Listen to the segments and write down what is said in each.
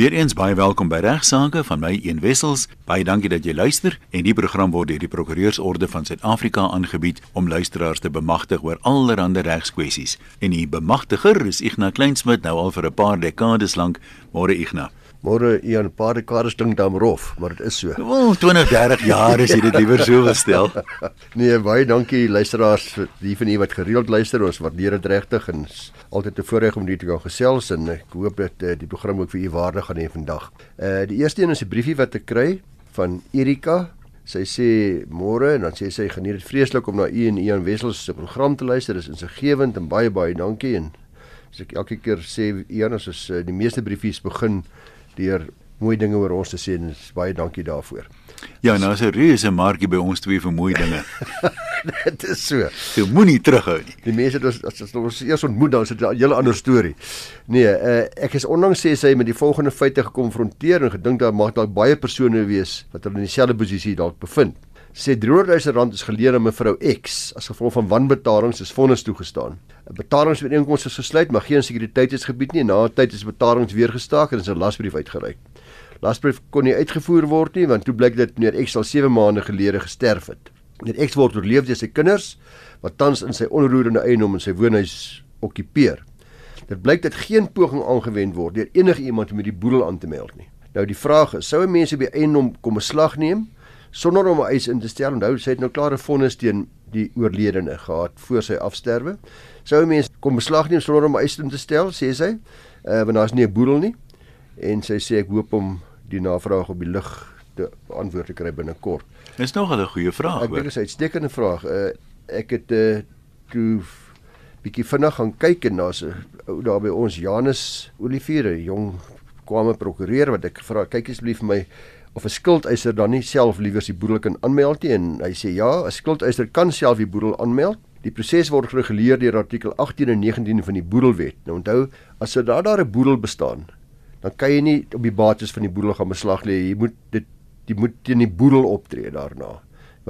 Weereens baie welkom by Regsake van my Een Wessels. Baie dankie dat jy luister en die program word deur die Prokureursorde van Suid-Afrika aangebied om luisteraars te bemagtig oor allerlei regskwessies. En die bemagtiger is Ignas Kleinsmid nou al vir 'n paar dekades lank. Môre Ignas. Môre Ian, 'n paar dekades dink dan rof, maar dit is so. O, 20, 30 jaar is jy dit liewer so gestel. nee, baie dankie luisteraars vir die van u wat gereeld luister. Ons waardeer dit regtig en altyd 'n voorreg om hier te kan gesels en ek hoop dat uh, die program ook vir u waarde gaan hê vandag. Uh die eerste een is 'n briefie wat ek kry van Erika. Sy sê môre en dan sê sy geniet dit vreeslik om na u en Ian Wessels se program te luister. Dit is insiggewend en baie baie dankie en as ek elke keer sê Ian as ons uh, die meeste briefies begin deur mooi dinge oor ons te sê en baie dankie daarvoor. Ja, nou is 'n reuse markie by ons twee vir mooi dinge. Dit is so. Jy moenie terughou nie. Die mense het ons as ons eers ontmoet dan is dit 'n hele ander storie. Nee, uh, ek is onlangs sê sy met die volgende feite gekonfronteer en gedink daar mag dalk baie persone wees wat hulle in dieselfde posisie dalk bevind. Sê 300 000 rand is geleer aan mevrou X as gevolg van wanbetalings is vonnis toegestaan. 'n Betalingsooreenkoms is gesluit, maar geen sekuriteitsgebied nie. Na 'n tyd is betalings weer gestaak en is 'n lasbrief uitgereik. Lasbrief kon nie uitgevoer word nie want toe blyk dit meneer X al 7 maande gelede gesterf het. Meneer X word oorleef deur sy kinders wat tans in sy onroerende eiendom in sy woonhuis okkupeer. Dit blyk dat geen poging aangewend word deur enige iemand om hierdie boedel aan te meld nie. Nou die vraag is, sou mense by eiendom kom beslag neem sonder om 'n eis in te stel. Onthou, sy het nou klare vonnis teen die oorledene gehad voor sy afsterwe. Sou mense kom beslag neem sonder om 'n eis in te stel, sê sy, uh, want daar's nie 'n boedel nie. En sy sê ek hoop om die navraag op die lig te antwoord te kry binnekort. Dis nog 'n goeie vraag. Ek dink dit is 'n uitstekende vraag. Uh, ek het uh, toe bietjie vinnig gaan kyk en daar's 'n ou daar by ons Janus Olivier, 'n jong kwame prokureur wat ek vra kyk asseblief my of 'n skuldeiser dan nie self liewers die boedel kan aanmeld nie en hy sê ja, 'n skuldeiser kan self die boedel aanmeld. Die proses word gereguleer deur artikel 18 en 19 van die boedelwet. Nou onthou, as daar er daar 'n boedel bestaan, dan kan jy nie op die bates van die boedel gaan beslag lê. Jy moet dit jy moet teen die boedel optree daarna.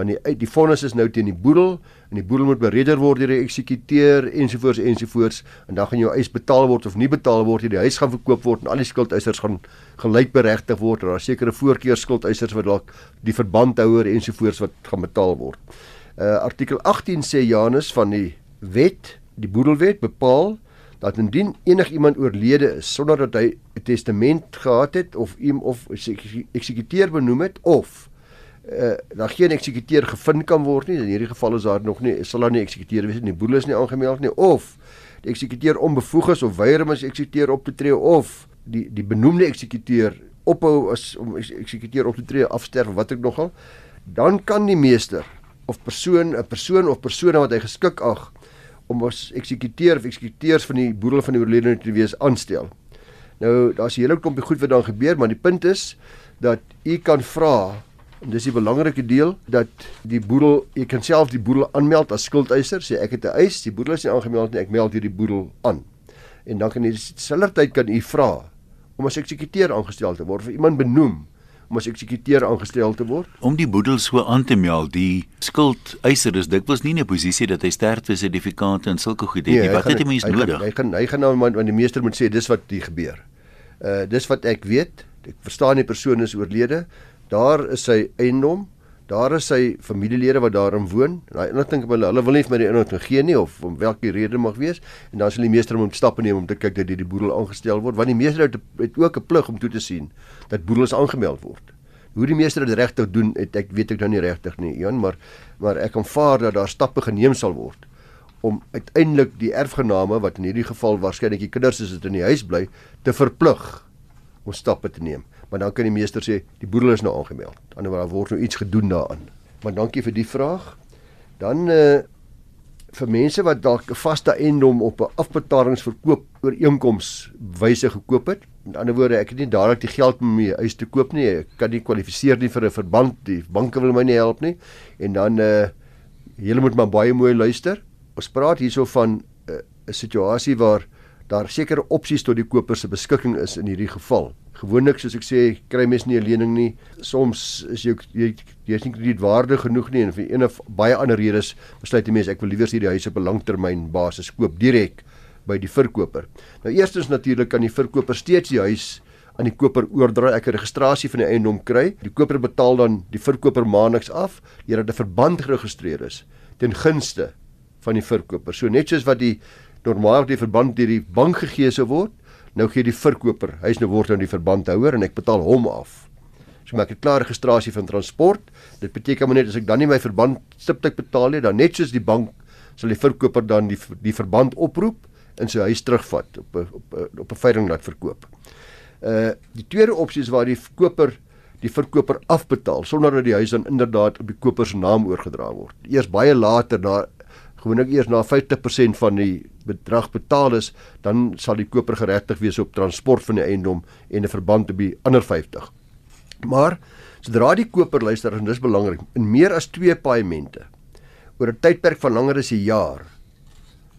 Want die die vonnis is nou teen die boedel en die boedel moet bereder word deur die eksekuteur ensovoorts ensovoorts en dan gaan jou eis betaal word of nie betaal word, die huis gaan verkoop word en al die skuldeisers gaan gelykberegtig word. Daar is sekere voorkeurskuldeisers wat dalk die verbandhouer ensovoorts wat gaan betaal word. Uh artikel 18 sê Janus van die wet, die boedelwet bepaal dat indien enigiemand oorlede is sonder dat hy 'n testament gehad het of iem of eksekuteur benoem het of uh daar geen eksekuteur gevind kan word nie. In hierdie geval is daar nog nie sal daar nie eksekuteur wees nie. Die boedel is nie aangemeld nie. Of die eksekuteur onbevoeg is of weier om as eksekuteur op te tree of die die benoemde eksekuteur ophou as om eksekuteur op te tree afsterf wat ek nogal dan kan die meester of persoon 'n persoon of persone wat hy geskik ag om as eksekuteur of eksekuteurs van die boedel van die oorledene te wees aanstel. Nou daar's 'n hele klompie goed wat dan gebeur, maar die punt is dat u kan vra dis die belangrike deel dat die boedel jy kan self die boedel aanmeld as skuldeiser sê ek het 'n eis die boedel is nie aangemeld nie ek meld hierdie boedel aan. En dan kan jy dieselfde tyd kan u vra om as eksekuteur aangestel te word of iemand benoem om as eksekuteur aangestel te word. Om die boedel so aan te meld die skuldeiser is dikwels nie in 'n posisie dat hy sterfte sertifikate en sulke goed het nee, nie wat het 'n mens nodig? hy gaan hy gaan nou want die meester moet sê dis wat die gebeur. Uh dis wat ek weet. Ek verstaan die persoon is oorlede daar is sy eiendom Daar is sy familielede wat daarin woon. Daai inligting hulle hulle wil nie vir my die inligting gee nie of om watter rede mag wees en dan sal die meester moet stappe neem om te kyk dat die, die boedel aangestel word want die meester het, het ook 'n plig om toe te sien dat boedels aangemeld word. Hoe die meester dit regtig doen, het, ek weet ek nou nie regtig nie, Jan, maar maar ek aanvaar dat daar stappe geneem sal word om uiteindelik die erfgename wat in hierdie geval waarskynlik die kinders is wat in die huis bly te verplig om stappe te neem maar dan kan die meester sê die boedel is nou aangemeld. Anderswoorde daar word nou iets gedoen daaraan. Maar dankie vir die vraag. Dan uh vir mense wat dalk 'n vaste eiendom op 'n afbetalingsverkoop ooreenkoms wyse gekoop het. Met ander woorde, ek het nie dadelik die geld om my huis te koop nie. Ek kan nie kwalifiseer nie vir 'n verband. Die banke wil my nie help nie. En dan uh julle moet maar baie mooi luister. Ons praat hierso van eh, 'n uh, situasie waar daar sekere opsies tot die koper se beskikking is in hierdie geval. Gewoonlik soos ek sê, kry mens nie 'n lening nie. Soms is jy jy jy's nie kredietwaardig genoeg nie en vir een of baie ander redes besluit die mens ek wil liewer hierdie huis op 'n langtermyn basis koop direk by die verkoper. Nou eerstens natuurlik kan die verkoper steeds die huis aan die koper oordra, ek 'n registrasie van die eiendom kry. Die koper betaal dan die verkoper maandeliks af, hierdat 'n verband geregistreer is ten gunste van die verkoper. So net soos wat die normaal die verband deur die bank gegee sou word, nou gee die verkoper, hy's nou word nou die verbandhouer en ek betaal hom af. So maak ek klaar registrasie van transport. Dit beteken maar net as ek dan nie my verband stiptelik betaal nie, dan net soos die bank sal die verkoper dan die die verband oproep in sy huis terugvat op op op 'n veiling laat verkoop. Uh die tweede opsie is waar die koper die verkoper afbetaal sonder dat die huis dan inderdaad op die koper se naam oorgedra word. Eers baie later na gewoonlik eers na 50% van die bedrag betaal is, dan sal die koper geregtig wees op transport van die eiendom en 'n verband op die ander 50. Maar sodra die koper luister en dis belangrik, in meer as 2 paemente oor 'n tydperk van langer as 'n jaar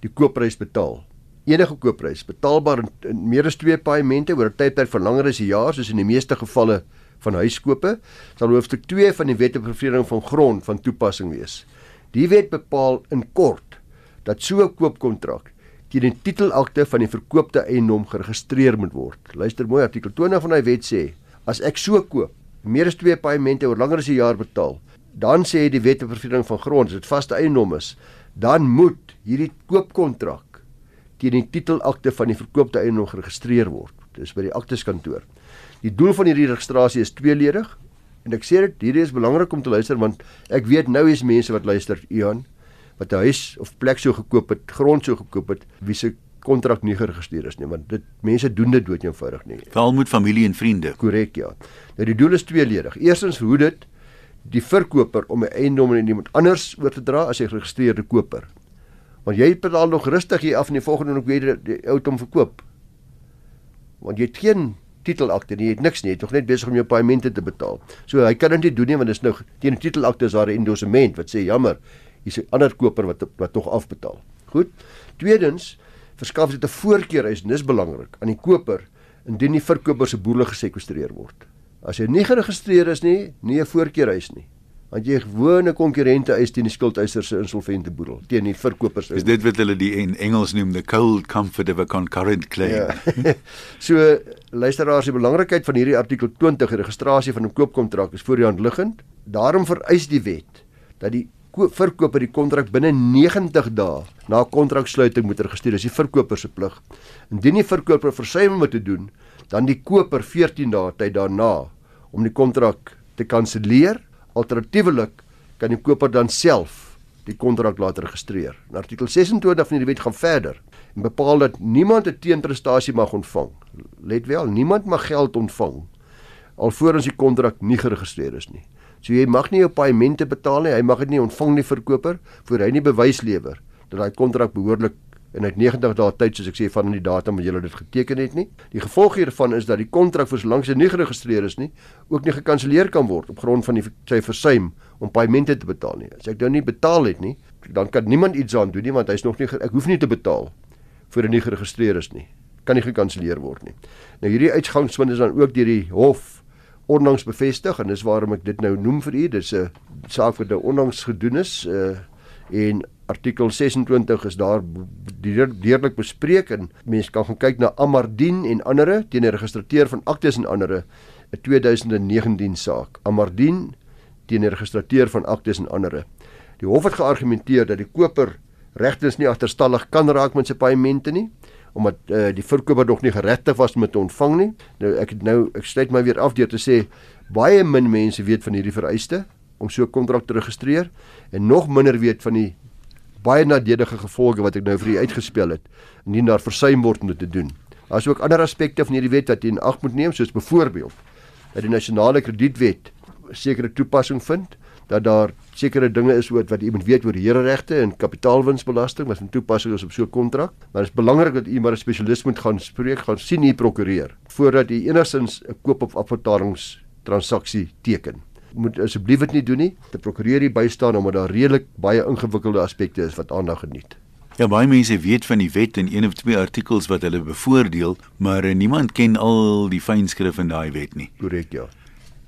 die koopprys betaal enige koopprys betaalbaar in, in meer as twee paemente oor 'n tydperk van langer as 'n jaar soos in die meeste gevalle van huiskope sal hoofstuk 2 van die wet op vervreemding van grond van toepassing wees. Die wet bepaal in kort dat so 'n koopkontrak teen die titelakte van die verkoopte eiendom geregistreer moet word. Luister mooi artikel 20 van daai wet sê as ek so koop meer as twee paemente oor langer as 'n jaar betaal, dan sê die wet op vervreemding van grond as dit vaste eiendom is, dan moet hierdie koopkontrak teen die titelakte van die verkoopte eiendom geregistreer word. Dis by die akteskantoor. Die doel van hierdie registrasie is tweeledig en ek sê dit hierdie is belangrik om te luister want ek weet nou is mense wat luister Ian wat 'n huis of plek so gekoop het, grond so gekoop het, wie se kontrak nie geregistreer is nie want dit mense doen dit dood eenvoudig nie. Veral met familie en vriende. Korrek ja. Nou die doel is tweeledig. Eerstens hoe dit die verkoper om 'n eiendom aan iemand anders oor te dra as hy geregistreerde koper. Want jy betaal nog rustig hier af en die volgende nog weer die ou om verkoop. Want jy het geen titelakte nie, jy het niks nie, jy het nog net besig om jou paemente te betaal. So hy kan dit nie doen nie want dit is nou teen die titelakte is daar 'n endorsement wat sê jammer, hier's 'n ander koper wat wat tog afbetaal. Goed. Tweedens, verskaf dit 'n voorkeur is, dis belangrik aan die koper indien die verkoper se boerle gesekwestreer word. As hy nie geregistreer is nie, nie 'n voorkeur is nie want jy gewone konkurrente eis teen die skuldeisers se insolvente boedel teen die verkopers. Is dit wat hulle die in Engels noem the cold comfort of a concurrent claim? Ja. so luisteraars, die belangrikheid van hierdie artikel 20 registrasie van 'n koopkontrak is voor die hand liggend. Daarom vereis die wet dat die verkoper die kontrak binne 90 dae na kontraksluiting moet registreer. Dis die verkoper se plig. Indien die verkoper versuim om te doen, dan die koper 14 dae tyd daarna om die kontrak te kanselleer Alternatiefelik kan die koper dan self die kontrak laat registreer. In artikel 26 van die wet gaan verder en bepaal dat niemand 'n teenprestasie mag ontvang. Let wel, niemand mag geld ontvang alvorens die kontrak nie geregistreer is nie. So jy mag nie jou paemente betaal nie, hy mag dit nie ontvang nie verkoper voor hy nie bewys lewer dat daai kontrak behoorlik en uit 90 dae tyd soos ek sê van die datum wat jy dit geteken het nie. Die gevolg hiervan is dat die kontrak vir solank hy nie geregistreer is nie, ook nie gekanselleer kan word op grond van die sy versuim om paemente te betaal nie. As ek nou nie betaal het nie, dan kan niemand iets aan doen nie want hy's nog nie ek hoef nie te betaal voor hy nie geregistreer is nie. Kan nie gekanselleer word nie. Nou hierdie uitgangswind is dan ook deur die hof onlangs bevestig en dis waarom ek dit nou noem vir u. Dis 'n saak wat nou onlangs gedoen is uh en artikel 26 is daar deurlik bespreek en mense kan gaan kyk na Amardien en ander teen die registrateur van aktes en ander 'n 2019 saak. Amardien teen die registrateur van aktes en ander. Die hof het geargumenteer dat die koper regtens nie agterstallig kan raak met sy paemente nie omdat uh, die verkoper nog nie geregtig was om dit te ontvang nie. Nou ek het nou ek sluit my weer af deur te sê baie min mense weet van hierdie vereiste om so 'n kontrak te registreer en nog minder weet van die baie nadelige gevolge wat ek nou vir u uitgespel het indien daar versuim word om dit te doen. Daar is ook ander aspekte van hierdie wet wat jy in ag moet neem soos byvoorbeeld dat die nasionale kredietwet sekere toepassing vind dat daar sekere dinge is wat wat iemand weet oor hereregte en kapitaalwinsbelasting wat 'n toepassing is op so 'n kontrak. Maar dit is belangrik dat u maar 'n spesialis moet gaan spreek, gaan sien u prokureur voordat u enigstens 'n koop of afbetalingstransaksie teken moet asseblief dit nie doen nie. Die prokureur hier bystaan omdat daar redelik baie ingewikkelde aspekte is wat aandag geniet. Ja, baie mense weet van die wet en een of twee artikels wat hulle bevoordeel, maar uh, niemand ken al die fynskrif in daai wet nie. Korrek, ja.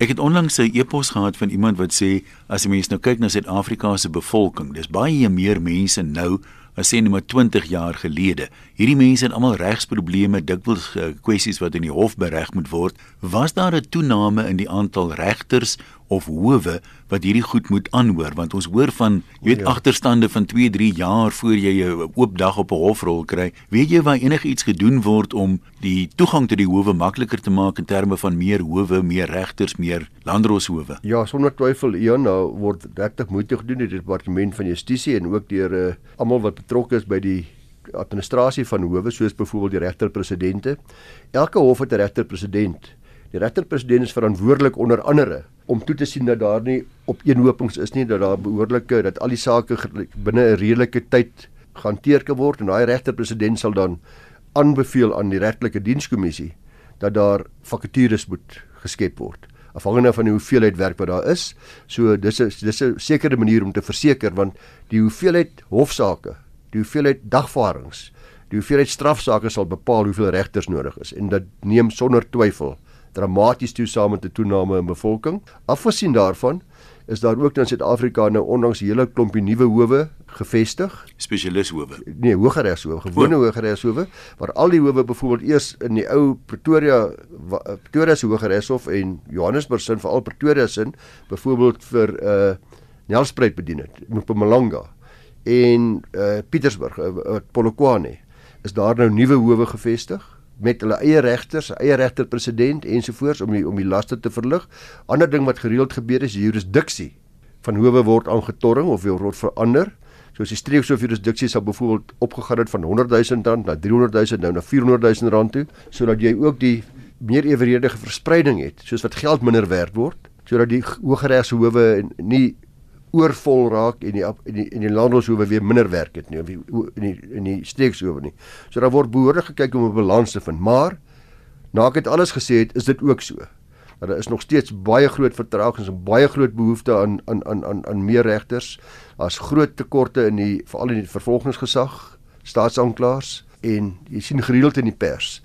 Ek het onlangs 'n e-pos gehad van iemand wat sê as jy mens nou kyk na Suid-Afrika se bevolking, dis baie meer mense nou as sê net maar 20 jaar gelede. Hierdie mense het almal regsprobleme, dikwels uh, kwessies wat in die hof bereg moet word. Was daar 'n toename in die aantal regters of howe wat hierdie goed moet aanhoor want ons hoor van jy weet ja. agterstande van 2, 3 jaar voor jy 'n oop dag op 'n hofrol kry. Weet jy waar enigiets gedoen word om die toegang tot die howe makliker te maak in terme van meer howe, meer regters, meer landdroshowe? Ja, sonder twyfel, ja, nou word regtig moeite gedoen deur die departement van justisie en ook deur uh, almal wat betrokke is by die administrasie van howe soos byvoorbeeld die regter-presidente. Elke hof het 'n regter-president. Die regter-president is verantwoordelik onder andere om toe te sien dat daar nie opeenhopings is nie dat daar behoorlike dat al die sake binne 'n redelike tyd gehanteer kan word en daai regter-president sal dan aanbeveel aan die regtelike dienskommissie dat daar vakatures moet geskep word afhangende van die hoeveelheid werk wat daar is. So dis 'n dis 'n sekere manier om te verseker want die hoeveelheid hofsaake, die hoeveelheid dagvaardings, die hoeveelheid strafsaake sal bepaal hoeveel regters nodig is en dit neem sonder twyfel dramaties toe saam met 'n toename in bevolking. Afgesien daarvan is daar ook in Suid-Afrika nou ondanks 'n hele klompie nuwe howe gevestig, spesialishowe. Nee, hogeregshowe, gewone hogeregshowe, waar al die howe byvoorbeeld eers in die ou Pretoria Pretoria se hogeregshof en Johannesburg sin veral Pretoria sin byvoorbeeld vir uh Nelspruit bedien het, Mpumalanga en uh Pietersburg, uh, Polokwane is daar nou nuwe howe gevestig met hulle eie regters, eie regter-president ensovoorts om die om die laste te verlig. Ander ding wat gereeld gebeur is jurisdiksie van howe word aangetorring of word verander. Soos die streekshof jurisdiksie sal byvoorbeeld opgegaan het van 100 000 rand na 300 000 nou na 400 000 rand toe, sodat jy ook die meer eweredige verspreiding het, soos wat geld minder werd word, sodat die hogeregshowe nie oorvol raak en die in die in die landbouhoewe weer minder werk het nie of in die in die streekshoewe nie. So daar word behoorlik gekyk om 'n balans te vind, maar na ek dit alles gesê het, is dit ook so. Dat daar is nog steeds baie groot vertragings en baie groot behoefte aan aan aan aan aan meer regters. Daar's groot tekorte in die veral in die vervolgingsgesag, staatsanklaers en jy sien gereeld in die pers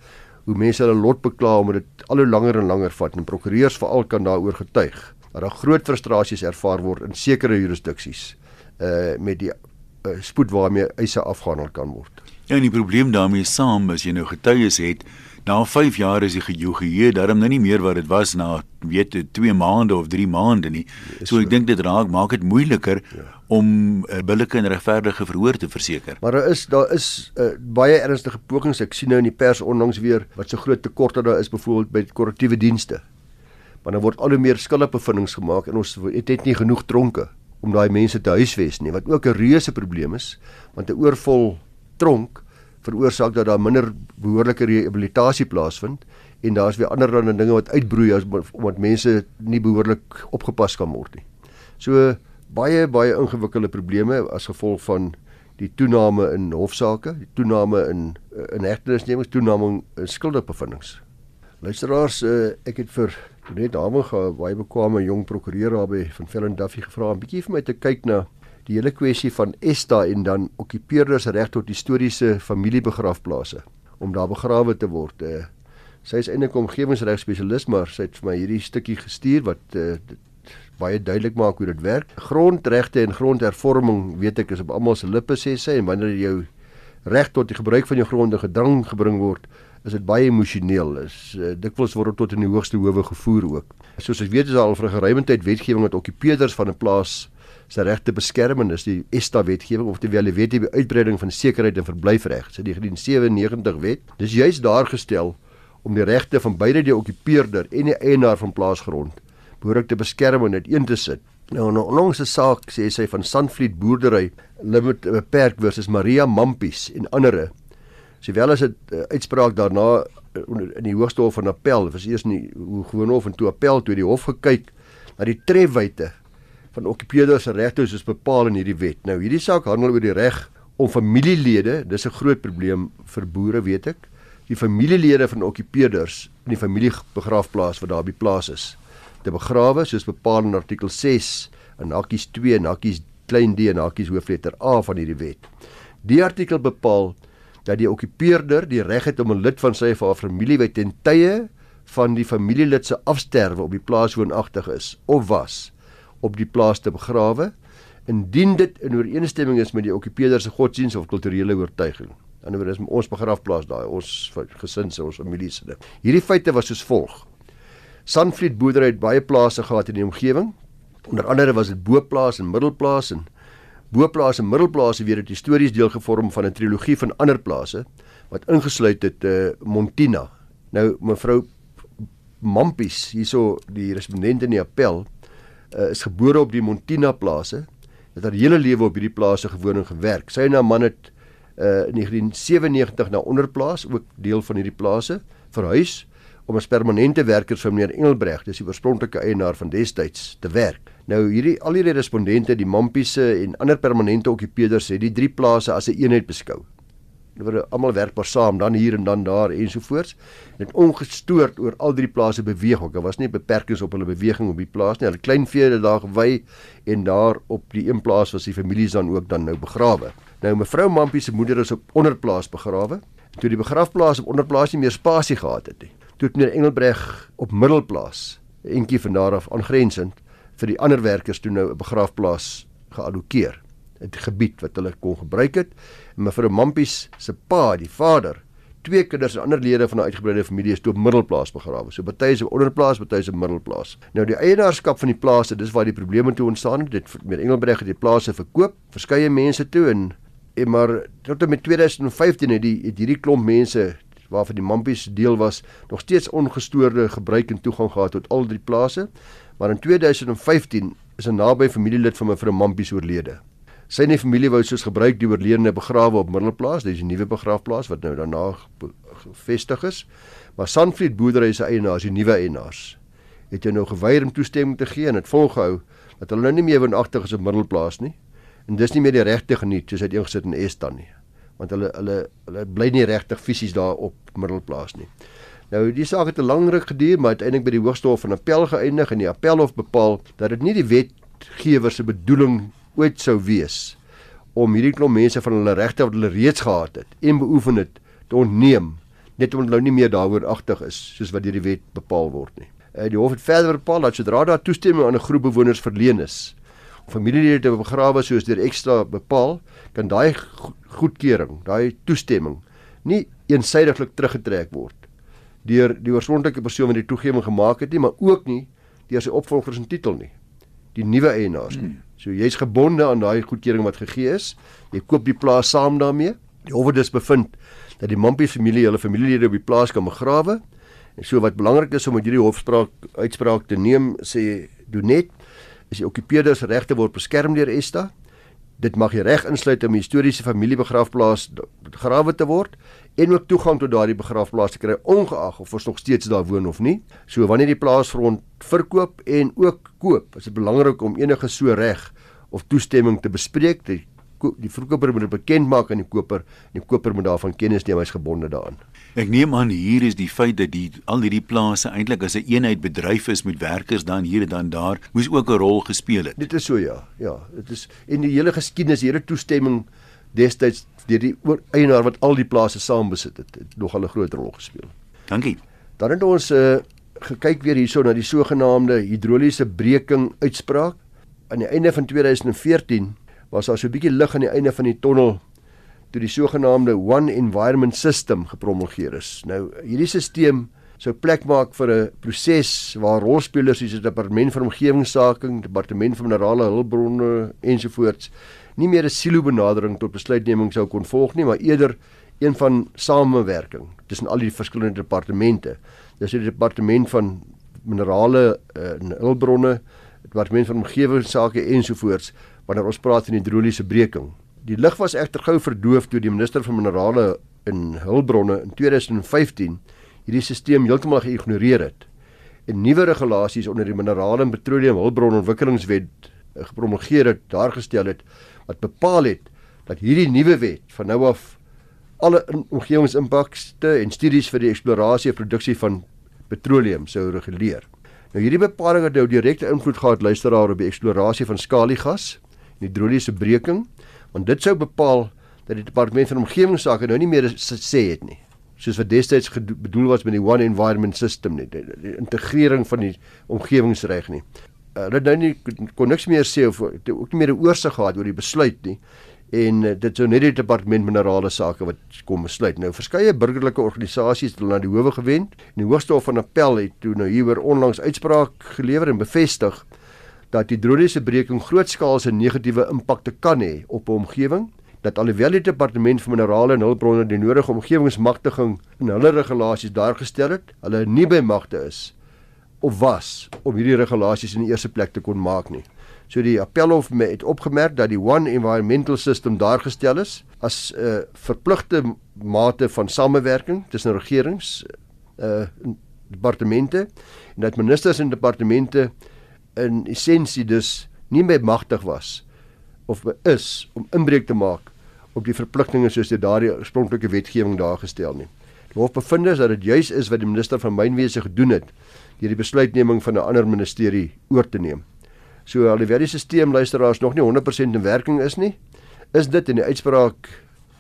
hoe mense hulle lot bekla omdat dit al hoe langer en langer vat en prokureurs veral kan daaroor getuig dat daar groot frustrasies ervaar word in sekere jurisdiksies uh met die uh, spoed waarmee eise afgehandel kan word. Ja, en die probleem daarmee saam as jy nou getuies het, na 5 jaar is die gejugeheer daarom nou nie meer wat dit was na weet 2 maande of 3 maande nie. So ek dink dit raak maak dit moeiliker ja. om 'n uh, billike en regverdige verhoor te verseker. Maar daar is daar is uh, baie ernstige pogings. Ek sien nou in die pers onlangs weer wat so groot tekorte daar is byvoorbeeld by korrektiewe dienste want dan word al hoe meer skuldbevindings gemaak en ons het net nie genoeg tronke om daai mense te huisves nie wat ook 'n reuse probleem is want 'n oorvol tronk veroorsaak dat daar minder behoorlike rehabilitasie plaasvind en daar's weer ander dan dinge wat uitbroei as omdat mense nie behoorlik opgepas kan word nie. So baie baie ingewikkelde probleme as gevolg van die toename in hofsaake, die toename in in hegtenisnemings, toename in skuldbevindings. Luisteraars, uh, ek het vir net daarmee gaan baie bekwame jong prokureur daarby van Vellen Duffy gevra 'n bietjie vir my te kyk na die hele kwessie van Esta en dan okkupeerders reg tot historiese familiebegrafplase om daar begrawe te word. Uh, sy is eintlik 'n omgewingsreg spesialis, maar sy het vir my hierdie stukkie gestuur wat uh, baie duidelik maak hoe dit werk. Grondregte en grondhervorming, weet ek, is op almal se lippe sê sy en wanneer jou reg tot die gebruik van jou gronde gedrang gebring word, is dit baie emosioneel. Is uh, dikwels word dit tot in die hoogste howe gevoer ook. Soos ek weet is al vir geruime tyd wetgewing wat okkupeerders van 'n plaas se regte beskerm en dis die ESTA wetgewing of terwyl jy weet die uitbreiding van sekerheid en verblyfreg, so die 1997 wet. Dis juis daar gestel om die regte van beide die okkupeerder en die eienaar van plaasgrond behoorlik te beskerm en dit een te sit. Nou 'n onlangse saak sê sy van Sandvliet boerdery limit beperk versus Maria Mampies en ander Sowel as 'n uh, uitspraak daarna uh, in die Hoogste Hof van Appel, was eers nie hoe gewoon hof en toe Appel toe die hof gekyk na die trefwyte van okkupeerders se regte soos bepaal in hierdie wet. Nou hierdie saak handel oor die reg om familielede, dis 'n groot probleem vir boere weet ek, die familielede van okkupeerders in die familiebegrafplaas wat daar by plaas is te begrawe soos bepaal in artikel 6 in hakkies 2 en hakkies klein d en hakkies hoofletter A van hierdie wet. Die artikel bepaal dat die okkupeerder die reg het om 'n lid van sy of haar familie by ten tye van die familielid se afsterwe op die plaas woonagtig is of was op die plaas te begrawe indien dit in ooreenstemming is met die okkupeerder se godsdiens of kulturele oortuiging. Aan die ander is ons begrafplaas daai, ons gesin se, ons familie se. Hierdie feite was soos volg. Sandvliet boerdery het baie plase gehad in die omgewing. Onder andere was dit Boplaas en Middelplaas en Boplaas en Middelplaas het weer 'n histories deel gevorm van 'n trilogie van ander plase wat ingesluit het uh, Montina. Nou mevrou Mampies, hierso die respondent in die appel, uh, is gebore op die Montina plase. Het haar hele lewe op hierdie plase gewoon en gewerk. Sy en haar man het uh, in 1997 na Onderplaas, ook deel van hierdie plase, verhuis om as permanente werkers vir meneer Engelbreg, dis die oorspronklike eienaar van destyds, te werk. Nou hierdie al hierdie respondente, die Mampiese en ander permanente okkupeerders het die drie plase as 'n een eenheid beskou. Hulle word almal werkbaar saam, dan hier en dan daar ensovoorts. Net ongestoord oor al drie plase beweeg ook. Daar was nie beperkings op hulle beweging op die plaas nie. Hulle klein vee het daar gewy en daar op die een plaas was die families dan ook dan nou begrawe. Nou mevrou Mampie se moeder is op onderplaas begrawe. Toe die begrafplaas op onderplaas nie meer spasie gehad het nie toe meneer Engelbreg op middelplaas entjie van daar af aangrensend vir die ander werkers toe nou 'n begrafplaas geallokeer. 'n gebied wat hulle kon gebruik het. En mevrou Mampies se pa, die vader, twee kinders en ander lede van 'n uitgebreide familie is toe op middelplaas begrawe. So baie is op onderplaas, baie is op middelplaas. Nou die eienaarskap van die plase, dis waar die probleme toe ontstaan het. Dit meneer Engelbreg het die plase verkoop, verskeie mense toe en en maar tot en met 2015 het die het hierdie klomp mense waarvan die Mampies deel was, nog steeds ongestoorde gebruik en toegang gehad tot al drie plase. Maar in 2015 is 'n naby familielid van mevrou Mampies oorlede. Sy en die familie wou soos gebruik die oorledene begrawe op Middelplaas, dis 'n nuwe begrafplaas wat nou daarna gevestig is. Maar Sandvliet boerdery se eienaars, die nuwe eienaars, het nou geweier om toestemming te gee en dit volgehou dat hulle nou nie meer woonagtig is op Middelplaas nie. En dis nie meer die regte geniet soos hy ingesit in Estan nie want hulle hulle hulle bly nie regtig fisies daar op middelplaas nie. Nou die saak het 'n lang ruk geduur, maar uiteindelik by die Hoogste Hof van Appel geëindig en die Appelhof bepaal dat dit nie die wetgewer se bedoeling ooit sou wees om hierdie klomp mense van hulle regte wat hulle reeds gehad het en beoefen het te ontneem net omdat hulle nie meer daaroor agtig is soos wat deur die wet bepaal word nie. Uh, die hof het verder bepaal dat sodra daar toestemming aan 'n groep bewoners verleen is, familielede te begrawe soos deur ekstra bepaal, kan daai goedkeuring, daai toestemming nie eensydiglik teruggetrek word deur die oorspronklike persoon wat die toegewing gemaak het nie, maar ook nie deur sy opvolgers en titel nie. Die nuwe eienaars nie. Hmm. So jy's gebonde aan daai goedkeuring wat gegee is. Jy koop die plaas saam daarmee. Die hof het dus bevind dat die Mampie familie hulle familielede op die plaas kan begrawe. En so wat belangrik is om met hierdie hofspraak uitspraak te neem, sê Donet, is die okkupeerders regte word beskerm deur ESTA dit mag jy reg insluit om 'n historiese familiebegrafplaas grawe te word en ook toegang tot daardie begrafplaas te kry ongeag of ons nog steeds daar woon of nie. So wanneer die plaasgrond verkoop en ook koop, is dit belangrik om enige so reg of toestemming te bespreek. Die die verkoper moet dit bekend maak aan die koper en die koper moet daarvan kennis neem hy's gebonde daaraan. Ek neem aan hier is die feit dat die al hierdie plase eintlik as 'n een eenheid bedryf is met werkers dan hier en dan daar moes ook 'n rol gespeel het. Dit is so ja. Ja, dit is en die hele geskiedenis, die hele toestemming destyds deur die eienaar wat al die plase saam besit het, het nog 'n groot rol gespeel. Dankie. Dan het ons uh, gekyk weer hierso na die sogenaamde hidroliese breking uitspraak aan die einde van 2014 was daar so 'n bietjie lig aan die einde van die tonnel toe die sogenaamde One Environment System gepromulgeer is. Nou hierdie stelsel sou plek maak vir 'n proses waar rolspelers soos die departement van omgewingsake, departement van minerale hulpbronne ensovoorts nie meer 'n silo benadering tot besluitneming sou kon volg nie, maar eerder een van samewerking tussen al die verskillende departemente. Dis die departement van minerale uh, en hulpbronne, departement van omgewingsake ensovoorts wanneer ons praat van hidroliese breking. Die lig was egter gou verdoof toe die minister van minerale en hulpbronne in 2015 hierdie stelsel heeltemal geïgnoreer het en nuwe regulasies onder die minerale en petroleum hulpbron ontwikkelingswet eh, gepromulgeer het, daar gestel het wat bepaal het dat hierdie nuwe wet van nou af alle omgewingsimpakte en studies vir die eksplorasie en produksie van petroleum sou reguleer. Nou hierdie bepaling het nou direkte invloed gehad luisteraar op die eksplorasie van skaliegas hidroliese breking want dit sou bepaal dat die departement van omgewingsake nou nie meer sê het nie soos wat destyds bedoel was met die one environment system nie die, die integrering van die omgewingsreg nie. Hulle nou nie kon niks meer sê of ook nie meer 'n oorsig gehad oor die besluit nie. En uh, dit sou net die departement minerale sake wat kom besluit. Nou verskeie burgerlike organisasies het hulle na die howe gewend. En die hoogste hof van appel het toe nou hieroor onlangs uitspraak gelewer en bevestig dat die droniese breking grootskaalse negatiewe impakte kan hê op 'n omgewing dat alhoewel die departement van minerale en hulpbronne die nodige omgewingsmagtiging in hulle regulasies daar gestel het, hulle nie by magte is of was om hierdie regulasies in die eerste plek te kon maak nie. So die appelhof het opgemerk dat die One Environmental System daar gestel is as 'n uh, verpligte mate van samewerking tussen regerings, uh departemente en dat ministers en departemente in essensie dus nie meer magtig was of is om inbreuk te maak op die verpligtinge soos deur daardie oorspronklike wetgewing daar gestel nie. Die hof bevind is dat dit juis is wat die minister van mynwese gedoen het deur die besluitneming van 'n ander ministerie oor te neem. So alhoewel die stelsel luisteraars nog nie 100% in werking is nie, is dit in die uitspraak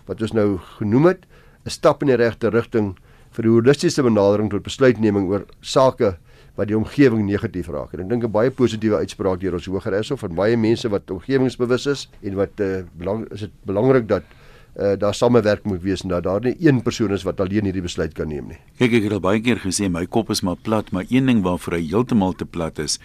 wat ons nou genoem het, 'n stap in die regte rigting vir 'n holistiese benadering tot besluitneming oor sake wat die omgewing negatief raak. En ek dink 'n baie positiewe uitspraak deur ons hoër is of van baie mense wat omgewingsbewus is en wat uh, belang is dit belangrik dat uh, daar samewerking moet wees en dat daar nie een persoon is wat alleen hierdie besluit kan neem nie. Kyk ek het al baie keer gesê my kop is maar plat, maar een ding waarvoor hy heeltemal te plat is,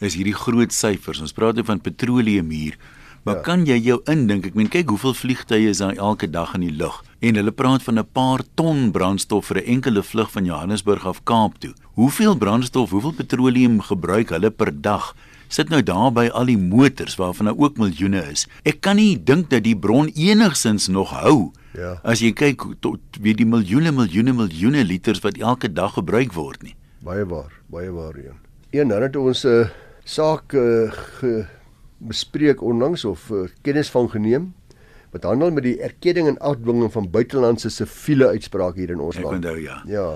is hierdie groot syfers. Ons praat oor van petroleum hier. Maar ja. kan jy jou indink? Ek meen kyk hoeveel vliegtye is daar elke dag in die lug en hulle praat van 'n paar ton brandstof vir 'n enkele vlug van Johannesburg af Kaap toe. Hoeveel brandstof, hoeveel petroleum gebruik hulle per dag? Sit nou daar by al die motors waarvan daar ook miljoene is. Ek kan nie dink dat die bron enigsins nog hou. Ja. As jy kyk tot wie die miljoene miljoene miljoene liters wat elke dag gebruik word nie. Baie waar, baie waar een. Een dan het ons 'n uh, saak uh, bespreek onlangs of uh, kennis van geneem wat handel met die erkenning en afdwinging van buitelandse siviele uitsprake hier in ons land. Ek onthou ja. Ja.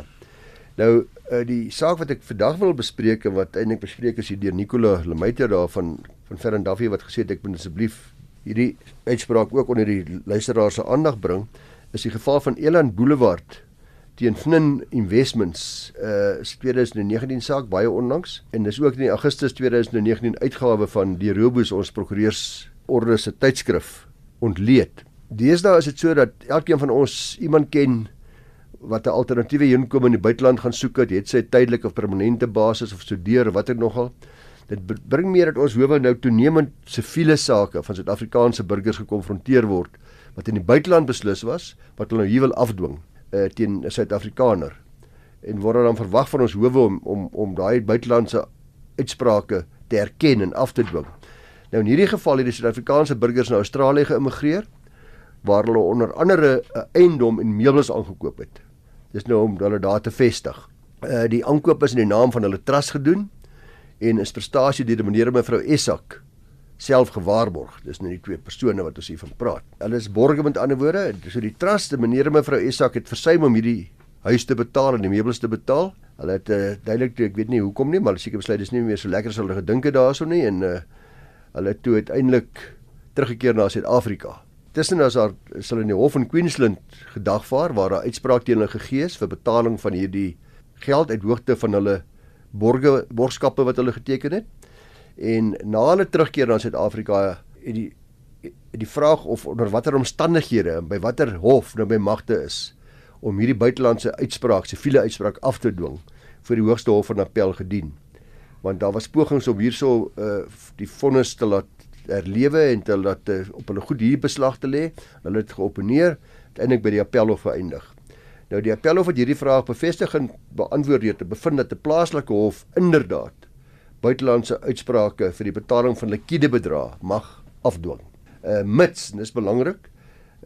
Nou uh, die saak wat ek vandag wil bespreek en wat eintlik bespreek is hier deur Nicola Lemeiter daar van van Ferrandafie wat gesê het ek moet asseblief hierdie uitspraak ook onder die luisteraars se aandag bring is die geval van Eland Boulevard teen Fnin Investments uh is 2019 saak baie onlangs en dis ook in die Augustus 2019 uitgawe van die Robus ons prokureursorde se tydskrif ontleed. Deesdae is dit so dat elkeen van ons iemand ken wat 'n alternatiewe inkomste in die buiteland gaan soek het, het sy tydelike of permanente basis of studeer of watter nogal. Dit bring meer dat ons howe nou toenemend siviele sake van Suid-Afrikaanse burgers gekonfronteer word wat in die buiteland beslis was wat hulle nou hier wil afdwing uh, teen 'n Suid-Afrikaner en word dan verwag van ons howe om om om daai buitelandse uitsprake te erken en af te dwing. Nou in hierdie geval het die Suid-Afrikaanse burgers na Australië geëmigreer waar hulle onder andere 'n eiendom en meubels aangekoop het. Dis nou om hulle daar te vestig. Uh die aankoop is in die naam van hulle trust gedoen en is prestasie deur die meneer en mevrou Essak self gewaarborg. Dis nou die twee persone wat ons hier van praat. Hulle is borge met ander woorde. So die trust, meneer en mevrou Esak het versuim om hierdie huis te betaal en die meubels te betaal. Hulle het uh, duidelik ek weet nie hoekom nie, maar seker besluit dis nie meer so lekker as hulle gedink het daaroor nie en uh, hulle toe uiteindelik teruggekeer na Suid-Afrika. Tussen as daar sal in die hof in Queensland gedagvaar waar 'n uitspraak teen hulle gegee is vir betaling van hierdie geld uit hoogte van hulle borge borgskappe wat hulle geteken het. En na hulle terugkeer na Suid-Afrika het die die vraag of onder watter omstandighede en by watter hof nou by magte is om hierdie buitelandse uitspraak, siviele uitspraak af te dwing vir die hoogste hof van appel gedien. Want daar was pogings om hierso uh die vonnis te laat herlewe en te laat uh, op hulle goed hier beslag te lê. Hulle het geoponeer uiteindelik by die appelhof geëindig. Nou die appelhof het hierdie vraag bevestig en beantwoord deur te bevind dat 'n plaaslike hof inderdaad buitelandse uitsprake vir die betaling van likwide bedrae mag afdwing. Uh mits, dis belangrik,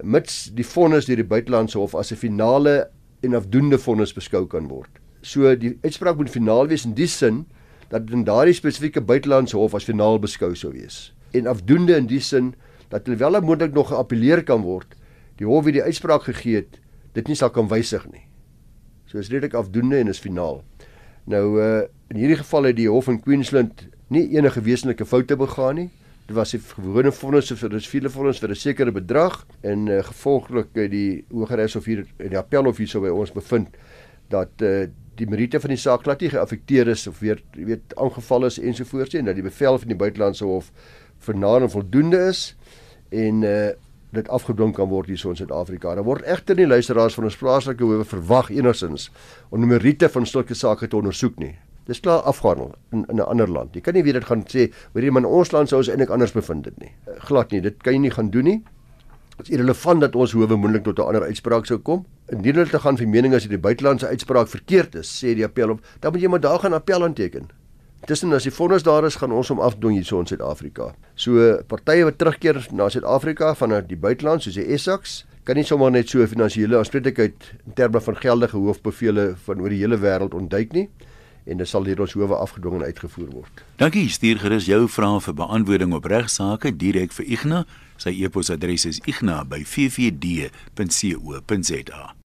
mits die vonnis deur die buitelandse hof as 'n finale en afdoende vonnis beskou kan word. So die uitspraak moet finaal wees in die sin dat dit in daardie spesifieke buitelandse hof as finaal beskou sou wees. En afdoende in die sin dat alhoewel moontlik nog geappeleer kan word, die hof wie die uitspraak gegee het, dit nie sal kan wysig nie. So is redelik afdoende en is finaal. Nou uh in hierdie geval het die hof in Queensland nie enige wesenlike foute begaan nie. Dit was 'n gewone vonnis vir dis vele vonnis vir 'n sekere bedrag en uh, gevolglik die Hogeregs of hier in die appelhof hierso by ons bevind dat uh die meriete van die saak glad nie geaffekteer is of weer weet aangeval is ensovoorts en dat die bevel van die buitelandse hof vernader voldoende is en uh dit afgedwing kan word hier so in Suid-Afrika. Daar word egter nie luisteraars van ons plaaslike howe verwag enigsins om die meriete van sulke sake te ondersoek nie. Dis klaar afgehandel in in 'n ander land. Jy kan nie weer dit gaan sê, hoor jy, maar in ons land sou ons eintlik anders bevind dit nie. Glad nie, dit kan jy nie gaan doen nie. Dit is irrelevant dat ons howe moontlik tot 'n ander uitspraak sou kom. Indien hulle te gaan vir mening as die buitelandse uitspraak verkeerd is, sê die appel op, dan moet jy maar daar gaan appel aanteken. Tussen as die vonnis daar is, gaan ons hom afdwing hier so in Suid-Afrika. So partye wat terugkeer na Suid-Afrika vanuit die buiteland soos die Essex kan nie sommer net so finansiële aanspreeklikheid in terme van geldige hoofbevele van oor die hele wêreld ontduik nie en dit sal deur ons howe afgedwing en uitgevoer word. Dankie, stuur gerus jou vrae vir beantwoording op regsaake direk vir Ignas Sy e-posadres is igna@ffd.co.za.